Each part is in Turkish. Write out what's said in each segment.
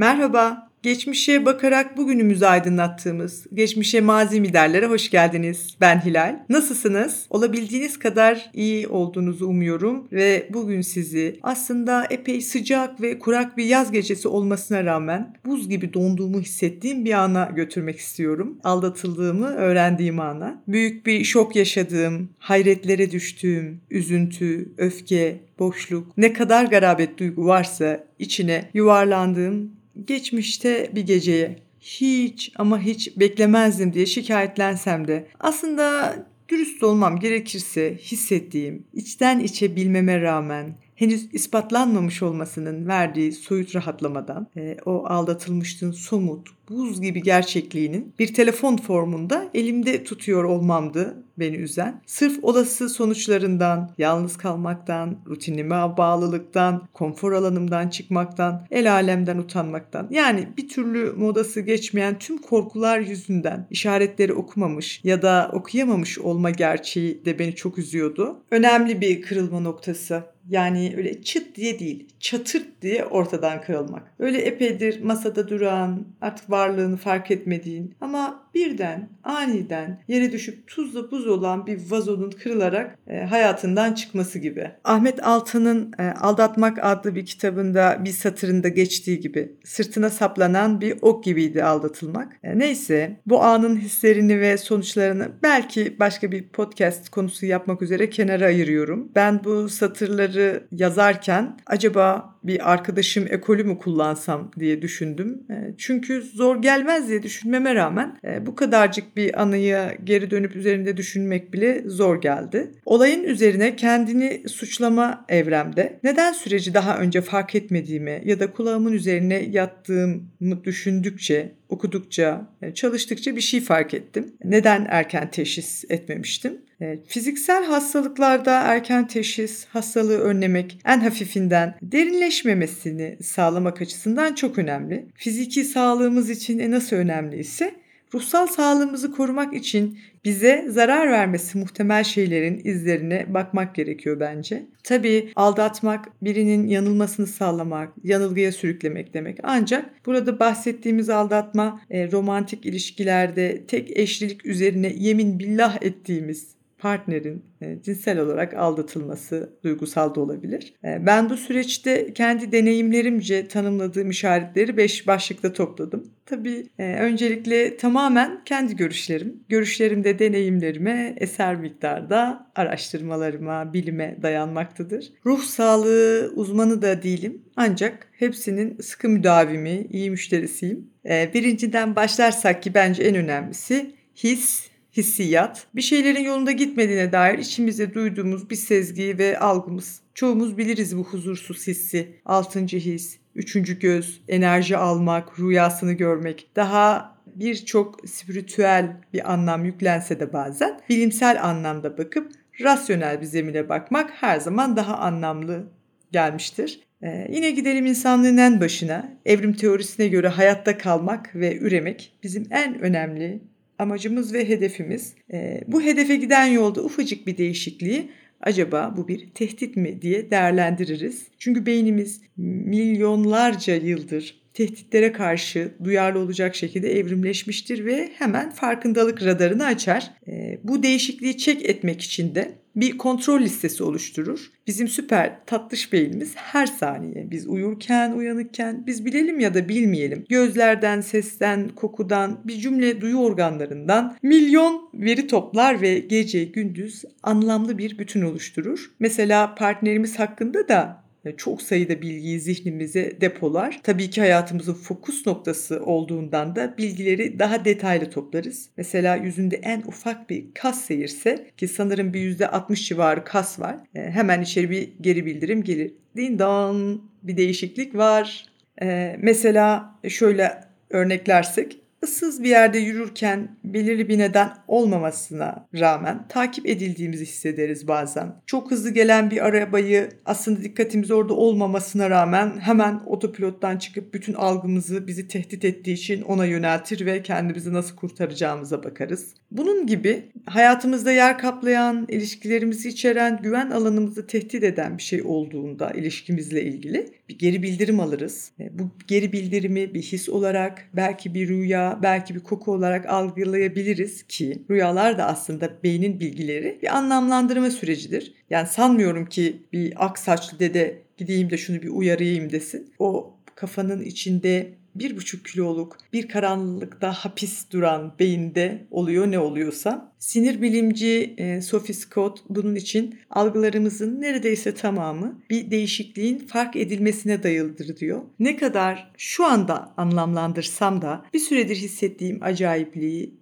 Merhaba, geçmişe bakarak bugünümüzü aydınlattığımız Geçmişe Mazi mi derlere hoş geldiniz. Ben Hilal. Nasılsınız? Olabildiğiniz kadar iyi olduğunuzu umuyorum ve bugün sizi aslında epey sıcak ve kurak bir yaz gecesi olmasına rağmen buz gibi donduğumu hissettiğim bir ana götürmek istiyorum. Aldatıldığımı öğrendiğim ana. Büyük bir şok yaşadığım, hayretlere düştüğüm, üzüntü, öfke, boşluk, ne kadar garabet duygu varsa içine yuvarlandığım geçmişte bir geceye hiç ama hiç beklemezdim diye şikayetlensem de aslında dürüst olmam gerekirse hissettiğim, içten içe bilmeme rağmen henüz ispatlanmamış olmasının verdiği soyut rahatlamadan e, o aldatılmışlığın somut, buz gibi gerçekliğinin bir telefon formunda elimde tutuyor olmamdı beni üzen. Sırf olası sonuçlarından, yalnız kalmaktan, rutinime bağlılıktan, konfor alanımdan çıkmaktan, el alemden utanmaktan yani bir türlü modası geçmeyen tüm korkular yüzünden işaretleri okumamış ya da okuyamamış olma gerçeği de beni çok üzüyordu. Önemli bir kırılma noktası. Yani öyle çıt diye değil, çatırt diye ortadan kırılmak. Öyle epeydir masada duran, artık varlığını fark etmediğin ama birden aniden yere düşüp tuzla buz olan bir vazonun kırılarak e, hayatından çıkması gibi. Ahmet Altan'ın e, Aldatmak adlı bir kitabında bir satırında geçtiği gibi sırtına saplanan bir ok gibiydi aldatılmak. E, neyse bu anın hislerini ve sonuçlarını belki başka bir podcast konusu yapmak üzere kenara ayırıyorum. Ben bu satırları yazarken acaba bir arkadaşım ekolü mü kullansam diye düşündüm. E, çünkü zor gelmez diye düşünmeme rağmen e, bu kadarcık bir anıyı geri dönüp üzerinde düşünmek bile zor geldi. Olayın üzerine kendini suçlama evremde neden süreci daha önce fark etmediğimi ya da kulağımın üzerine yattığımı düşündükçe okudukça, e, çalıştıkça bir şey fark ettim. Neden erken teşhis etmemiştim? Fiziksel hastalıklarda erken teşhis, hastalığı önlemek en hafifinden derinleşmemesini sağlamak açısından çok önemli. Fiziki sağlığımız için nasıl önemli ise ruhsal sağlığımızı korumak için bize zarar vermesi muhtemel şeylerin izlerine bakmak gerekiyor bence. Tabii aldatmak birinin yanılmasını sağlamak, yanılgıya sürüklemek demek. Ancak burada bahsettiğimiz aldatma e, romantik ilişkilerde tek eşlilik üzerine yemin billah ettiğimiz partnerin e, cinsel olarak aldatılması duygusal da olabilir. E, ben bu süreçte kendi deneyimlerimce tanımladığım işaretleri 5 başlıkta topladım. Tabii e, öncelikle tamamen kendi görüşlerim. Görüşlerimde deneyimlerime eser miktarda araştırmalarıma, bilime dayanmaktadır. Ruh sağlığı uzmanı da değilim ancak hepsinin sıkı müdavimi, iyi müşterisiyim. Birinciden başlarsak ki bence en önemlisi his, hissiyat, bir şeylerin yolunda gitmediğine dair içimizde duyduğumuz bir sezgi ve algımız. Çoğumuz biliriz bu huzursuz hissi. Altıncı his, üçüncü göz, enerji almak, rüyasını görmek. Daha birçok spiritüel bir anlam yüklense de bazen bilimsel anlamda bakıp rasyonel bir zemine bakmak her zaman daha anlamlı gelmiştir. Ee, yine gidelim insanlığın en başına. Evrim teorisine göre hayatta kalmak ve üremek bizim en önemli amacımız ve hedefimiz. E, bu hedefe giden yolda ufacık bir değişikliği acaba bu bir tehdit mi diye değerlendiririz. Çünkü beynimiz milyonlarca yıldır tehditlere karşı duyarlı olacak şekilde evrimleşmiştir ve hemen farkındalık radarını açar. E, bu değişikliği çek etmek için de bir kontrol listesi oluşturur. Bizim süper tatlış beynimiz her saniye biz uyurken, uyanıkken biz bilelim ya da bilmeyelim gözlerden, sesten, kokudan, bir cümle duyu organlarından milyon veri toplar ve gece gündüz anlamlı bir bütün oluşturur. Mesela partnerimiz hakkında da çok sayıda bilgiyi zihnimize depolar. Tabii ki hayatımızın fokus noktası olduğundan da bilgileri daha detaylı toplarız. Mesela yüzünde en ufak bir kas seyirse ki sanırım bir %60 civarı kas var. E, hemen içeri bir geri bildirim gelir. Din bir değişiklik var. E, mesela şöyle örneklersek ıssız bir yerde yürürken belirli bir neden olmamasına rağmen takip edildiğimizi hissederiz bazen. Çok hızlı gelen bir arabayı aslında dikkatimiz orada olmamasına rağmen hemen otopilottan çıkıp bütün algımızı bizi tehdit ettiği için ona yöneltir ve kendimizi nasıl kurtaracağımıza bakarız. Bunun gibi hayatımızda yer kaplayan, ilişkilerimizi içeren, güven alanımızı tehdit eden bir şey olduğunda ilişkimizle ilgili bir geri bildirim alırız. E, bu geri bildirimi bir his olarak, belki bir rüya, belki bir koku olarak algılayabiliriz ki rüyalar da aslında beynin bilgileri bir anlamlandırma sürecidir. Yani sanmıyorum ki bir ak saçlı dede gideyim de şunu bir uyarayım desin. O kafanın içinde bir buçuk kiloluk bir karanlıkta hapis duran beyinde oluyor ne oluyorsa. Sinir bilimci e, Sophie Scott bunun için algılarımızın neredeyse tamamı bir değişikliğin fark edilmesine dayalıdır diyor. Ne kadar şu anda anlamlandırsam da bir süredir hissettiğim acayipliği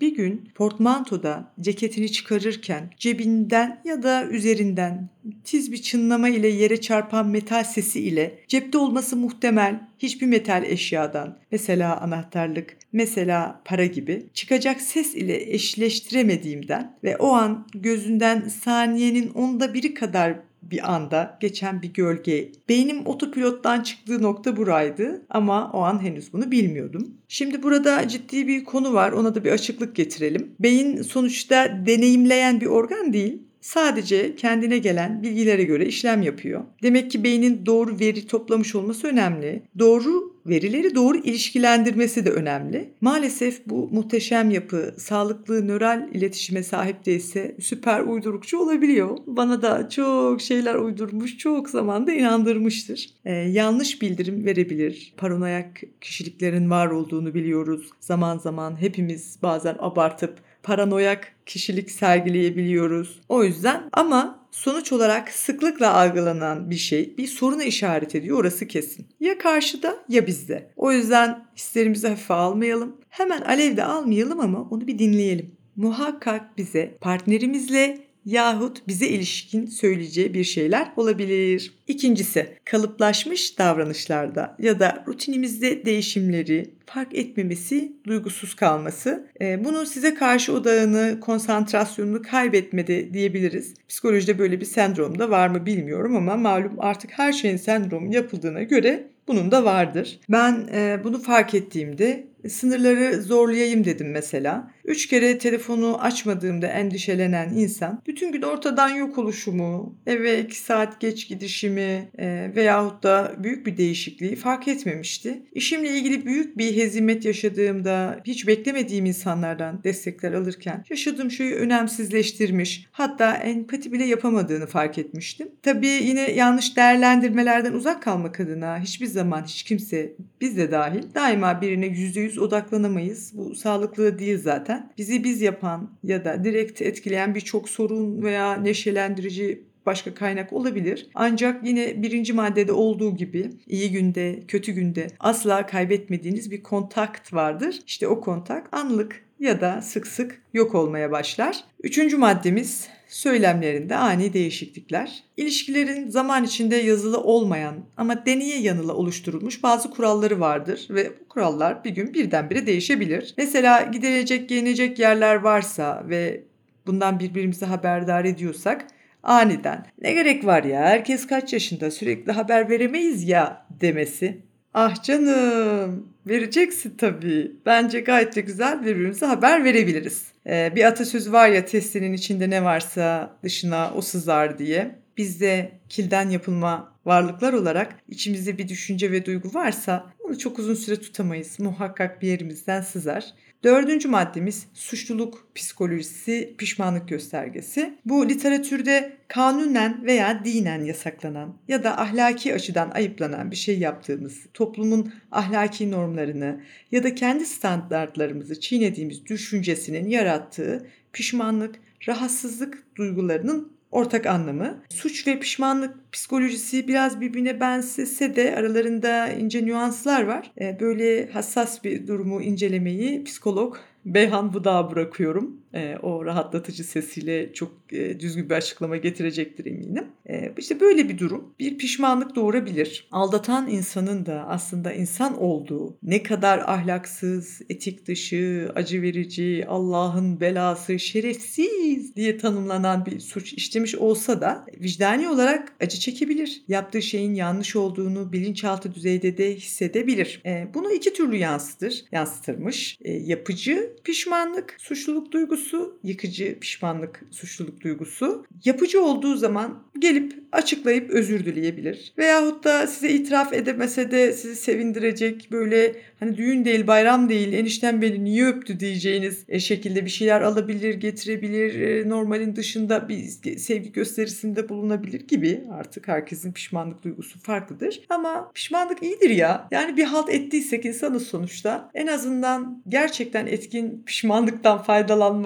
bir gün portmantoda ceketini çıkarırken cebinden ya da üzerinden tiz bir çınlama ile yere çarpan metal sesi ile cepte olması muhtemel hiçbir metal eşyadan mesela anahtarlık, mesela para gibi çıkacak ses ile eşleştiremediğimden ve o an gözünden saniyenin onda biri kadar bir anda geçen bir gölge. Beynim otopilottan çıktığı nokta buraydı ama o an henüz bunu bilmiyordum. Şimdi burada ciddi bir konu var ona da bir açıklık getirelim. Beyin sonuçta deneyimleyen bir organ değil sadece kendine gelen bilgilere göre işlem yapıyor. Demek ki beynin doğru veri toplamış olması önemli. Doğru verileri doğru ilişkilendirmesi de önemli. Maalesef bu muhteşem yapı sağlıklı nöral iletişime sahip değilse süper uydurukçu olabiliyor. Bana da çok şeyler uydurmuş, çok zamanda inandırmıştır. Ee, yanlış bildirim verebilir. Paranoyak kişiliklerin var olduğunu biliyoruz. Zaman zaman hepimiz bazen abartıp paranoyak kişilik sergileyebiliyoruz. O yüzden ama sonuç olarak sıklıkla algılanan bir şey bir soruna işaret ediyor orası kesin. Ya karşıda ya bizde. O yüzden hislerimizi hafife almayalım. Hemen alevde almayalım ama onu bir dinleyelim. Muhakkak bize partnerimizle yahut bize ilişkin söyleyeceği bir şeyler olabilir. İkincisi, kalıplaşmış davranışlarda ya da rutinimizde değişimleri fark etmemesi, duygusuz kalması. Ee, bunun size karşı odağını, konsantrasyonunu kaybetmedi diyebiliriz. Psikolojide böyle bir sendrom da var mı bilmiyorum ama malum artık her şeyin sendromu yapıldığına göre bunun da vardır. Ben e, bunu fark ettiğimde sınırları zorlayayım dedim mesela. Üç kere telefonu açmadığımda endişelenen insan bütün gün ortadan yok oluşumu, eve iki saat geç gidişimi e, veyahut da büyük bir değişikliği fark etmemişti. İşimle ilgili büyük bir hezimet yaşadığımda hiç beklemediğim insanlardan destekler alırken yaşadığım şeyi önemsizleştirmiş hatta empati bile yapamadığını fark etmiştim. Tabii yine yanlış değerlendirmelerden uzak kalmak adına hiçbir zaman hiç kimse biz de dahil daima birine %100 odaklanamayız. Bu sağlıklı değil zaten. Bizi biz yapan ya da direkt etkileyen birçok sorun veya neşelendirici başka kaynak olabilir. Ancak yine birinci maddede olduğu gibi iyi günde, kötü günde asla kaybetmediğiniz bir kontakt vardır. İşte o kontak anlık ya da sık sık yok olmaya başlar. Üçüncü maddemiz söylemlerinde ani değişiklikler. İlişkilerin zaman içinde yazılı olmayan ama deneye yanıla oluşturulmuş bazı kuralları vardır ve bu kurallar bir gün birdenbire değişebilir. Mesela gidilecek, gelinecek yerler varsa ve bundan birbirimizi haberdar ediyorsak aniden ne gerek var ya herkes kaç yaşında sürekli haber veremeyiz ya demesi. Ah canım vereceksin tabii. Bence gayet de güzel birbirimize haber verebiliriz. Ee, bir atasözü var ya testinin içinde ne varsa dışına o sızar diye. Biz de kilden yapılma varlıklar olarak içimizde bir düşünce ve duygu varsa onu çok uzun süre tutamayız. Muhakkak bir yerimizden sızar. Dördüncü maddemiz suçluluk psikolojisi, pişmanlık göstergesi. Bu literatürde kanunen veya dinen yasaklanan ya da ahlaki açıdan ayıplanan bir şey yaptığımız, toplumun ahlaki normlarını ya da kendi standartlarımızı çiğnediğimiz düşüncesinin yarattığı pişmanlık, rahatsızlık duygularının ortak anlamı. Suç ve pişmanlık Psikolojisi biraz birbirine benzese de aralarında ince nüanslar var. E, böyle hassas bir durumu incelemeyi psikolog Beyhan Budağa bırakıyorum. E, o rahatlatıcı sesiyle çok e, düzgün bir açıklama getirecektir eminim. E, işte böyle bir durum bir pişmanlık doğurabilir. Aldatan insanın da aslında insan olduğu, ne kadar ahlaksız, etik dışı, acı verici, Allah'ın belası, şerefsiz diye tanımlanan bir suç işlemiş olsa da vicdani olarak acı çekebilir. Yaptığı şeyin yanlış olduğunu bilinçaltı düzeyde de hissedebilir. E, bunu iki türlü yansıtır, yansıtırmış. E, yapıcı pişmanlık, suçluluk duygusu, yıkıcı pişmanlık, suçluluk duygusu. Yapıcı olduğu zaman gelip açıklayıp özür dileyebilir. Veyahut da size itiraf edemese de sizi sevindirecek böyle hani düğün değil bayram değil enişten beni niye öptü diyeceğiniz e, şekilde bir şeyler alabilir, getirebilir. E, normalin dışında bir sevgi gösterisinde bulunabilir gibi artık herkesin pişmanlık duygusu farklıdır. Ama pişmanlık iyidir ya. Yani bir halt ettiysek insanız sonuçta. En azından gerçekten etkin pişmanlıktan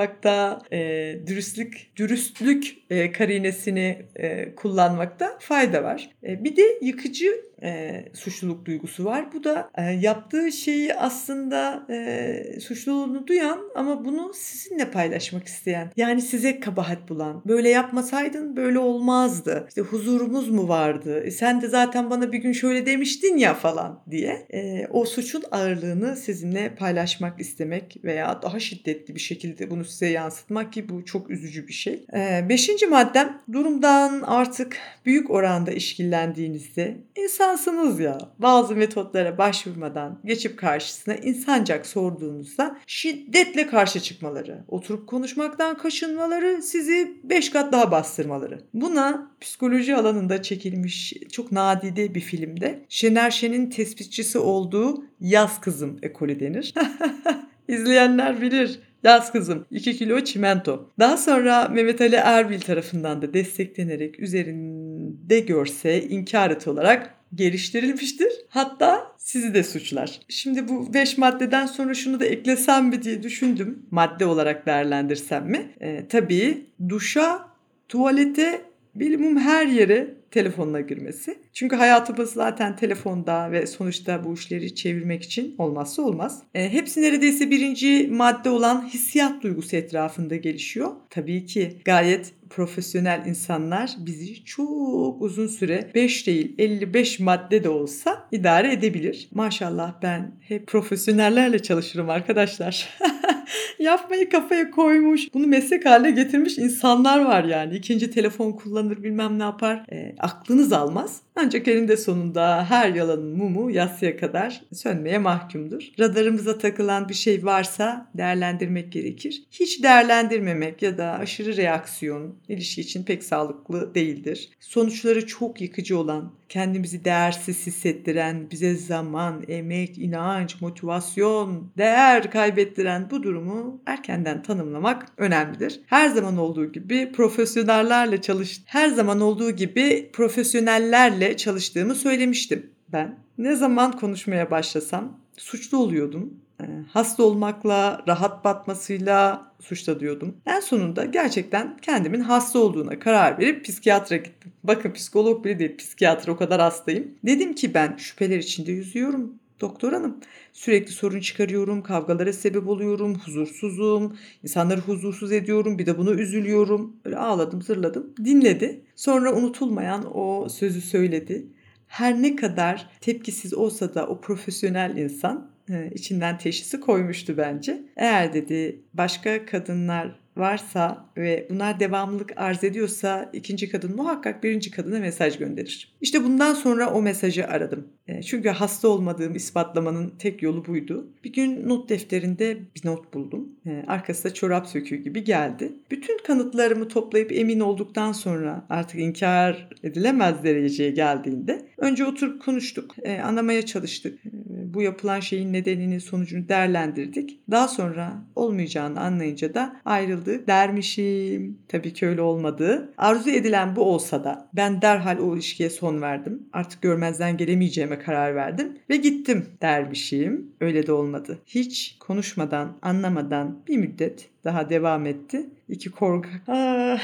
faydalanmakta, e, dürüstlük, dürüstlük e, karinesini e, kullanmakta fayda var. E, bir de yıkıcı e, suçluluk duygusu var. Bu da e, yaptığı şeyi aslında e, suçluluğunu duyan ama bunu sizinle paylaşmak isteyen. Yani size kabahat bulan. Böyle yapmasaydın böyle olmazdı. İşte huzurumuz mu vardı? E, sen de zaten bana bir gün şöyle demiştin ya falan diye. E, o suçun ağırlığını sizinle paylaşmak istemek veya daha şiddetli bir şekilde bunu size yansıtmak ki bu çok üzücü bir şey. E, beşinci maddem durumdan artık büyük oranda işkillendiğinizde insan insansınız ya. Bazı metotlara başvurmadan geçip karşısına insancak sorduğunuzda şiddetle karşı çıkmaları, oturup konuşmaktan kaçınmaları, sizi beş kat daha bastırmaları. Buna psikoloji alanında çekilmiş çok nadide bir filmde Şener Şen'in tespitçisi olduğu Yaz Kızım ekolü denir. İzleyenler bilir. Yaz kızım 2 kilo çimento. Daha sonra Mehmet Ali Erbil tarafından da desteklenerek üzerinde görse inkar et olarak geliştirilmiştir. Hatta sizi de suçlar. Şimdi bu 5 maddeden sonra şunu da eklesem mi diye düşündüm. Madde olarak değerlendirsem mi? E, tabii duşa, tuvalete, bilimum her yere telefonla girmesi. Çünkü hayatımız zaten telefonda ve sonuçta bu işleri çevirmek için olmazsa olmaz. E, hepsi neredeyse birinci madde olan hissiyat duygusu etrafında gelişiyor. Tabii ki gayet profesyonel insanlar bizi çok uzun süre 5 değil 55 madde de olsa idare edebilir. Maşallah ben hep profesyonellerle çalışırım arkadaşlar. Yapmayı kafaya koymuş, bunu meslek haline getirmiş insanlar var yani. İkinci telefon kullanır bilmem ne yapar. E, aklınız almaz. Ancak elinde sonunda her yalanın mumu yatsıya kadar sönmeye mahkumdur. Radarımıza takılan bir şey varsa değerlendirmek gerekir. Hiç değerlendirmemek ya da aşırı reaksiyon ilişki için pek sağlıklı değildir. Sonuçları çok yıkıcı olan, kendimizi değersiz hissettiren, bize zaman, emek, inanç, motivasyon, değer kaybettiren bu durumu erkenden tanımlamak önemlidir. Her zaman olduğu gibi profesyonellerle çalış her zaman olduğu gibi profesyonellerle çalıştığımı söylemiştim ben. Ne zaman konuşmaya başlasam suçlu oluyordum ee, hasta olmakla, rahat batmasıyla suçlanıyordum. En sonunda gerçekten kendimin hasta olduğuna karar verip psikiyatra gittim. Bakın psikolog bile değil, psikiyatra o kadar hastayım. Dedim ki ben şüpheler içinde yüzüyorum. Doktor hanım sürekli sorun çıkarıyorum, kavgalara sebep oluyorum, huzursuzum, insanları huzursuz ediyorum, bir de buna üzülüyorum. Böyle ağladım, zırladım. Dinledi. Sonra unutulmayan o sözü söyledi. Her ne kadar tepkisiz olsa da o profesyonel insan içinden teşhisi koymuştu bence. Eğer dedi başka kadınlar varsa ve bunlar devamlılık arz ediyorsa ikinci kadın muhakkak birinci kadına mesaj gönderir. İşte bundan sonra o mesajı aradım. E, çünkü hasta olmadığımı ispatlamanın tek yolu buydu. Bir gün not defterinde bir not buldum. E, arkasında çorap söküğü gibi geldi. Bütün kanıtlarımı toplayıp emin olduktan sonra artık inkar edilemez dereceye geldiğinde önce oturup konuştuk. E, anlamaya çalıştık. Bu yapılan şeyin nedenini, sonucunu değerlendirdik. Daha sonra olmayacağını anlayınca da ayrıldık dermişim. Tabii ki öyle olmadı. Arzu edilen bu olsa da ben derhal o ilişkiye son verdim. Artık görmezden gelemeyeceğime karar verdim ve gittim dermişim. Öyle de olmadı. Hiç konuşmadan, anlamadan bir müddet daha devam etti. İki korkak. Ah,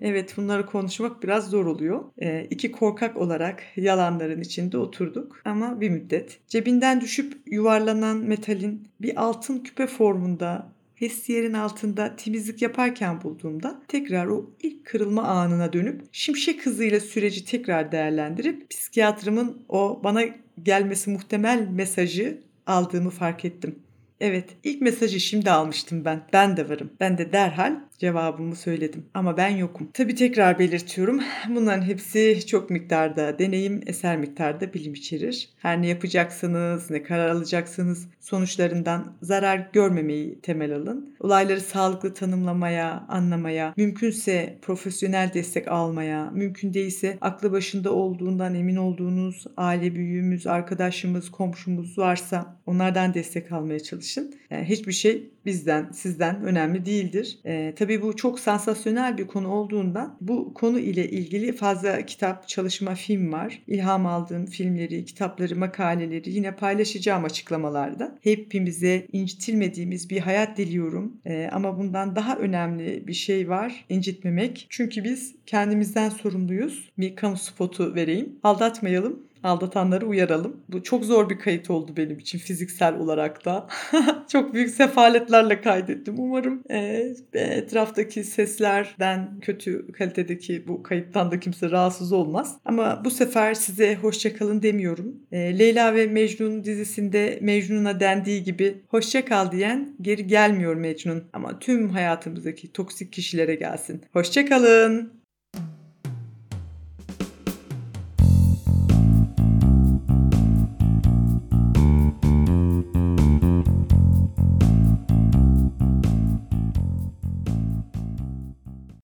Evet bunları konuşmak biraz zor oluyor. E, iki korkak olarak yalanların içinde oturduk ama bir müddet. Cebinden düşüp yuvarlanan metalin bir altın küpe formunda vestiyerin altında temizlik yaparken bulduğumda tekrar o ilk kırılma anına dönüp şimşek hızıyla süreci tekrar değerlendirip psikiyatrımın o bana gelmesi muhtemel mesajı aldığımı fark ettim. Evet, ilk mesajı şimdi almıştım ben. Ben de varım. Ben de derhal cevabımı söyledim. Ama ben yokum. Tabii tekrar belirtiyorum. Bunların hepsi çok miktarda deneyim, eser miktarda bilim içerir. Her ne yapacaksınız, ne karar alacaksınız sonuçlarından zarar görmemeyi temel alın. Olayları sağlıklı tanımlamaya, anlamaya, mümkünse profesyonel destek almaya, mümkün değilse aklı başında olduğundan emin olduğunuz aile büyüğümüz, arkadaşımız, komşumuz varsa onlardan destek almaya çalışın. Yani hiçbir şey bizden, sizden önemli değildir. Ee, tabii bu çok sansasyonel bir konu olduğundan bu konu ile ilgili fazla kitap, çalışma, film var. İlham aldığım filmleri, kitapları, makaleleri yine paylaşacağım açıklamalarda. Hepimize incitilmediğimiz bir hayat diliyorum. Ee, ama bundan daha önemli bir şey var. incitmemek. Çünkü biz kendimizden sorumluyuz. Bir kamu spotu vereyim. Aldatmayalım aldatanları uyaralım. Bu çok zor bir kayıt oldu benim için fiziksel olarak da. çok büyük sefaletlerle kaydettim. Umarım e, etraftaki seslerden kötü kalitedeki bu kayıttan da kimse rahatsız olmaz. Ama bu sefer size hoşçakalın demiyorum. E, Leyla ve Mecnun dizisinde Mecnun'a dendiği gibi hoşçakal diyen geri gelmiyor Mecnun. Ama tüm hayatımızdaki toksik kişilere gelsin. Hoşçakalın.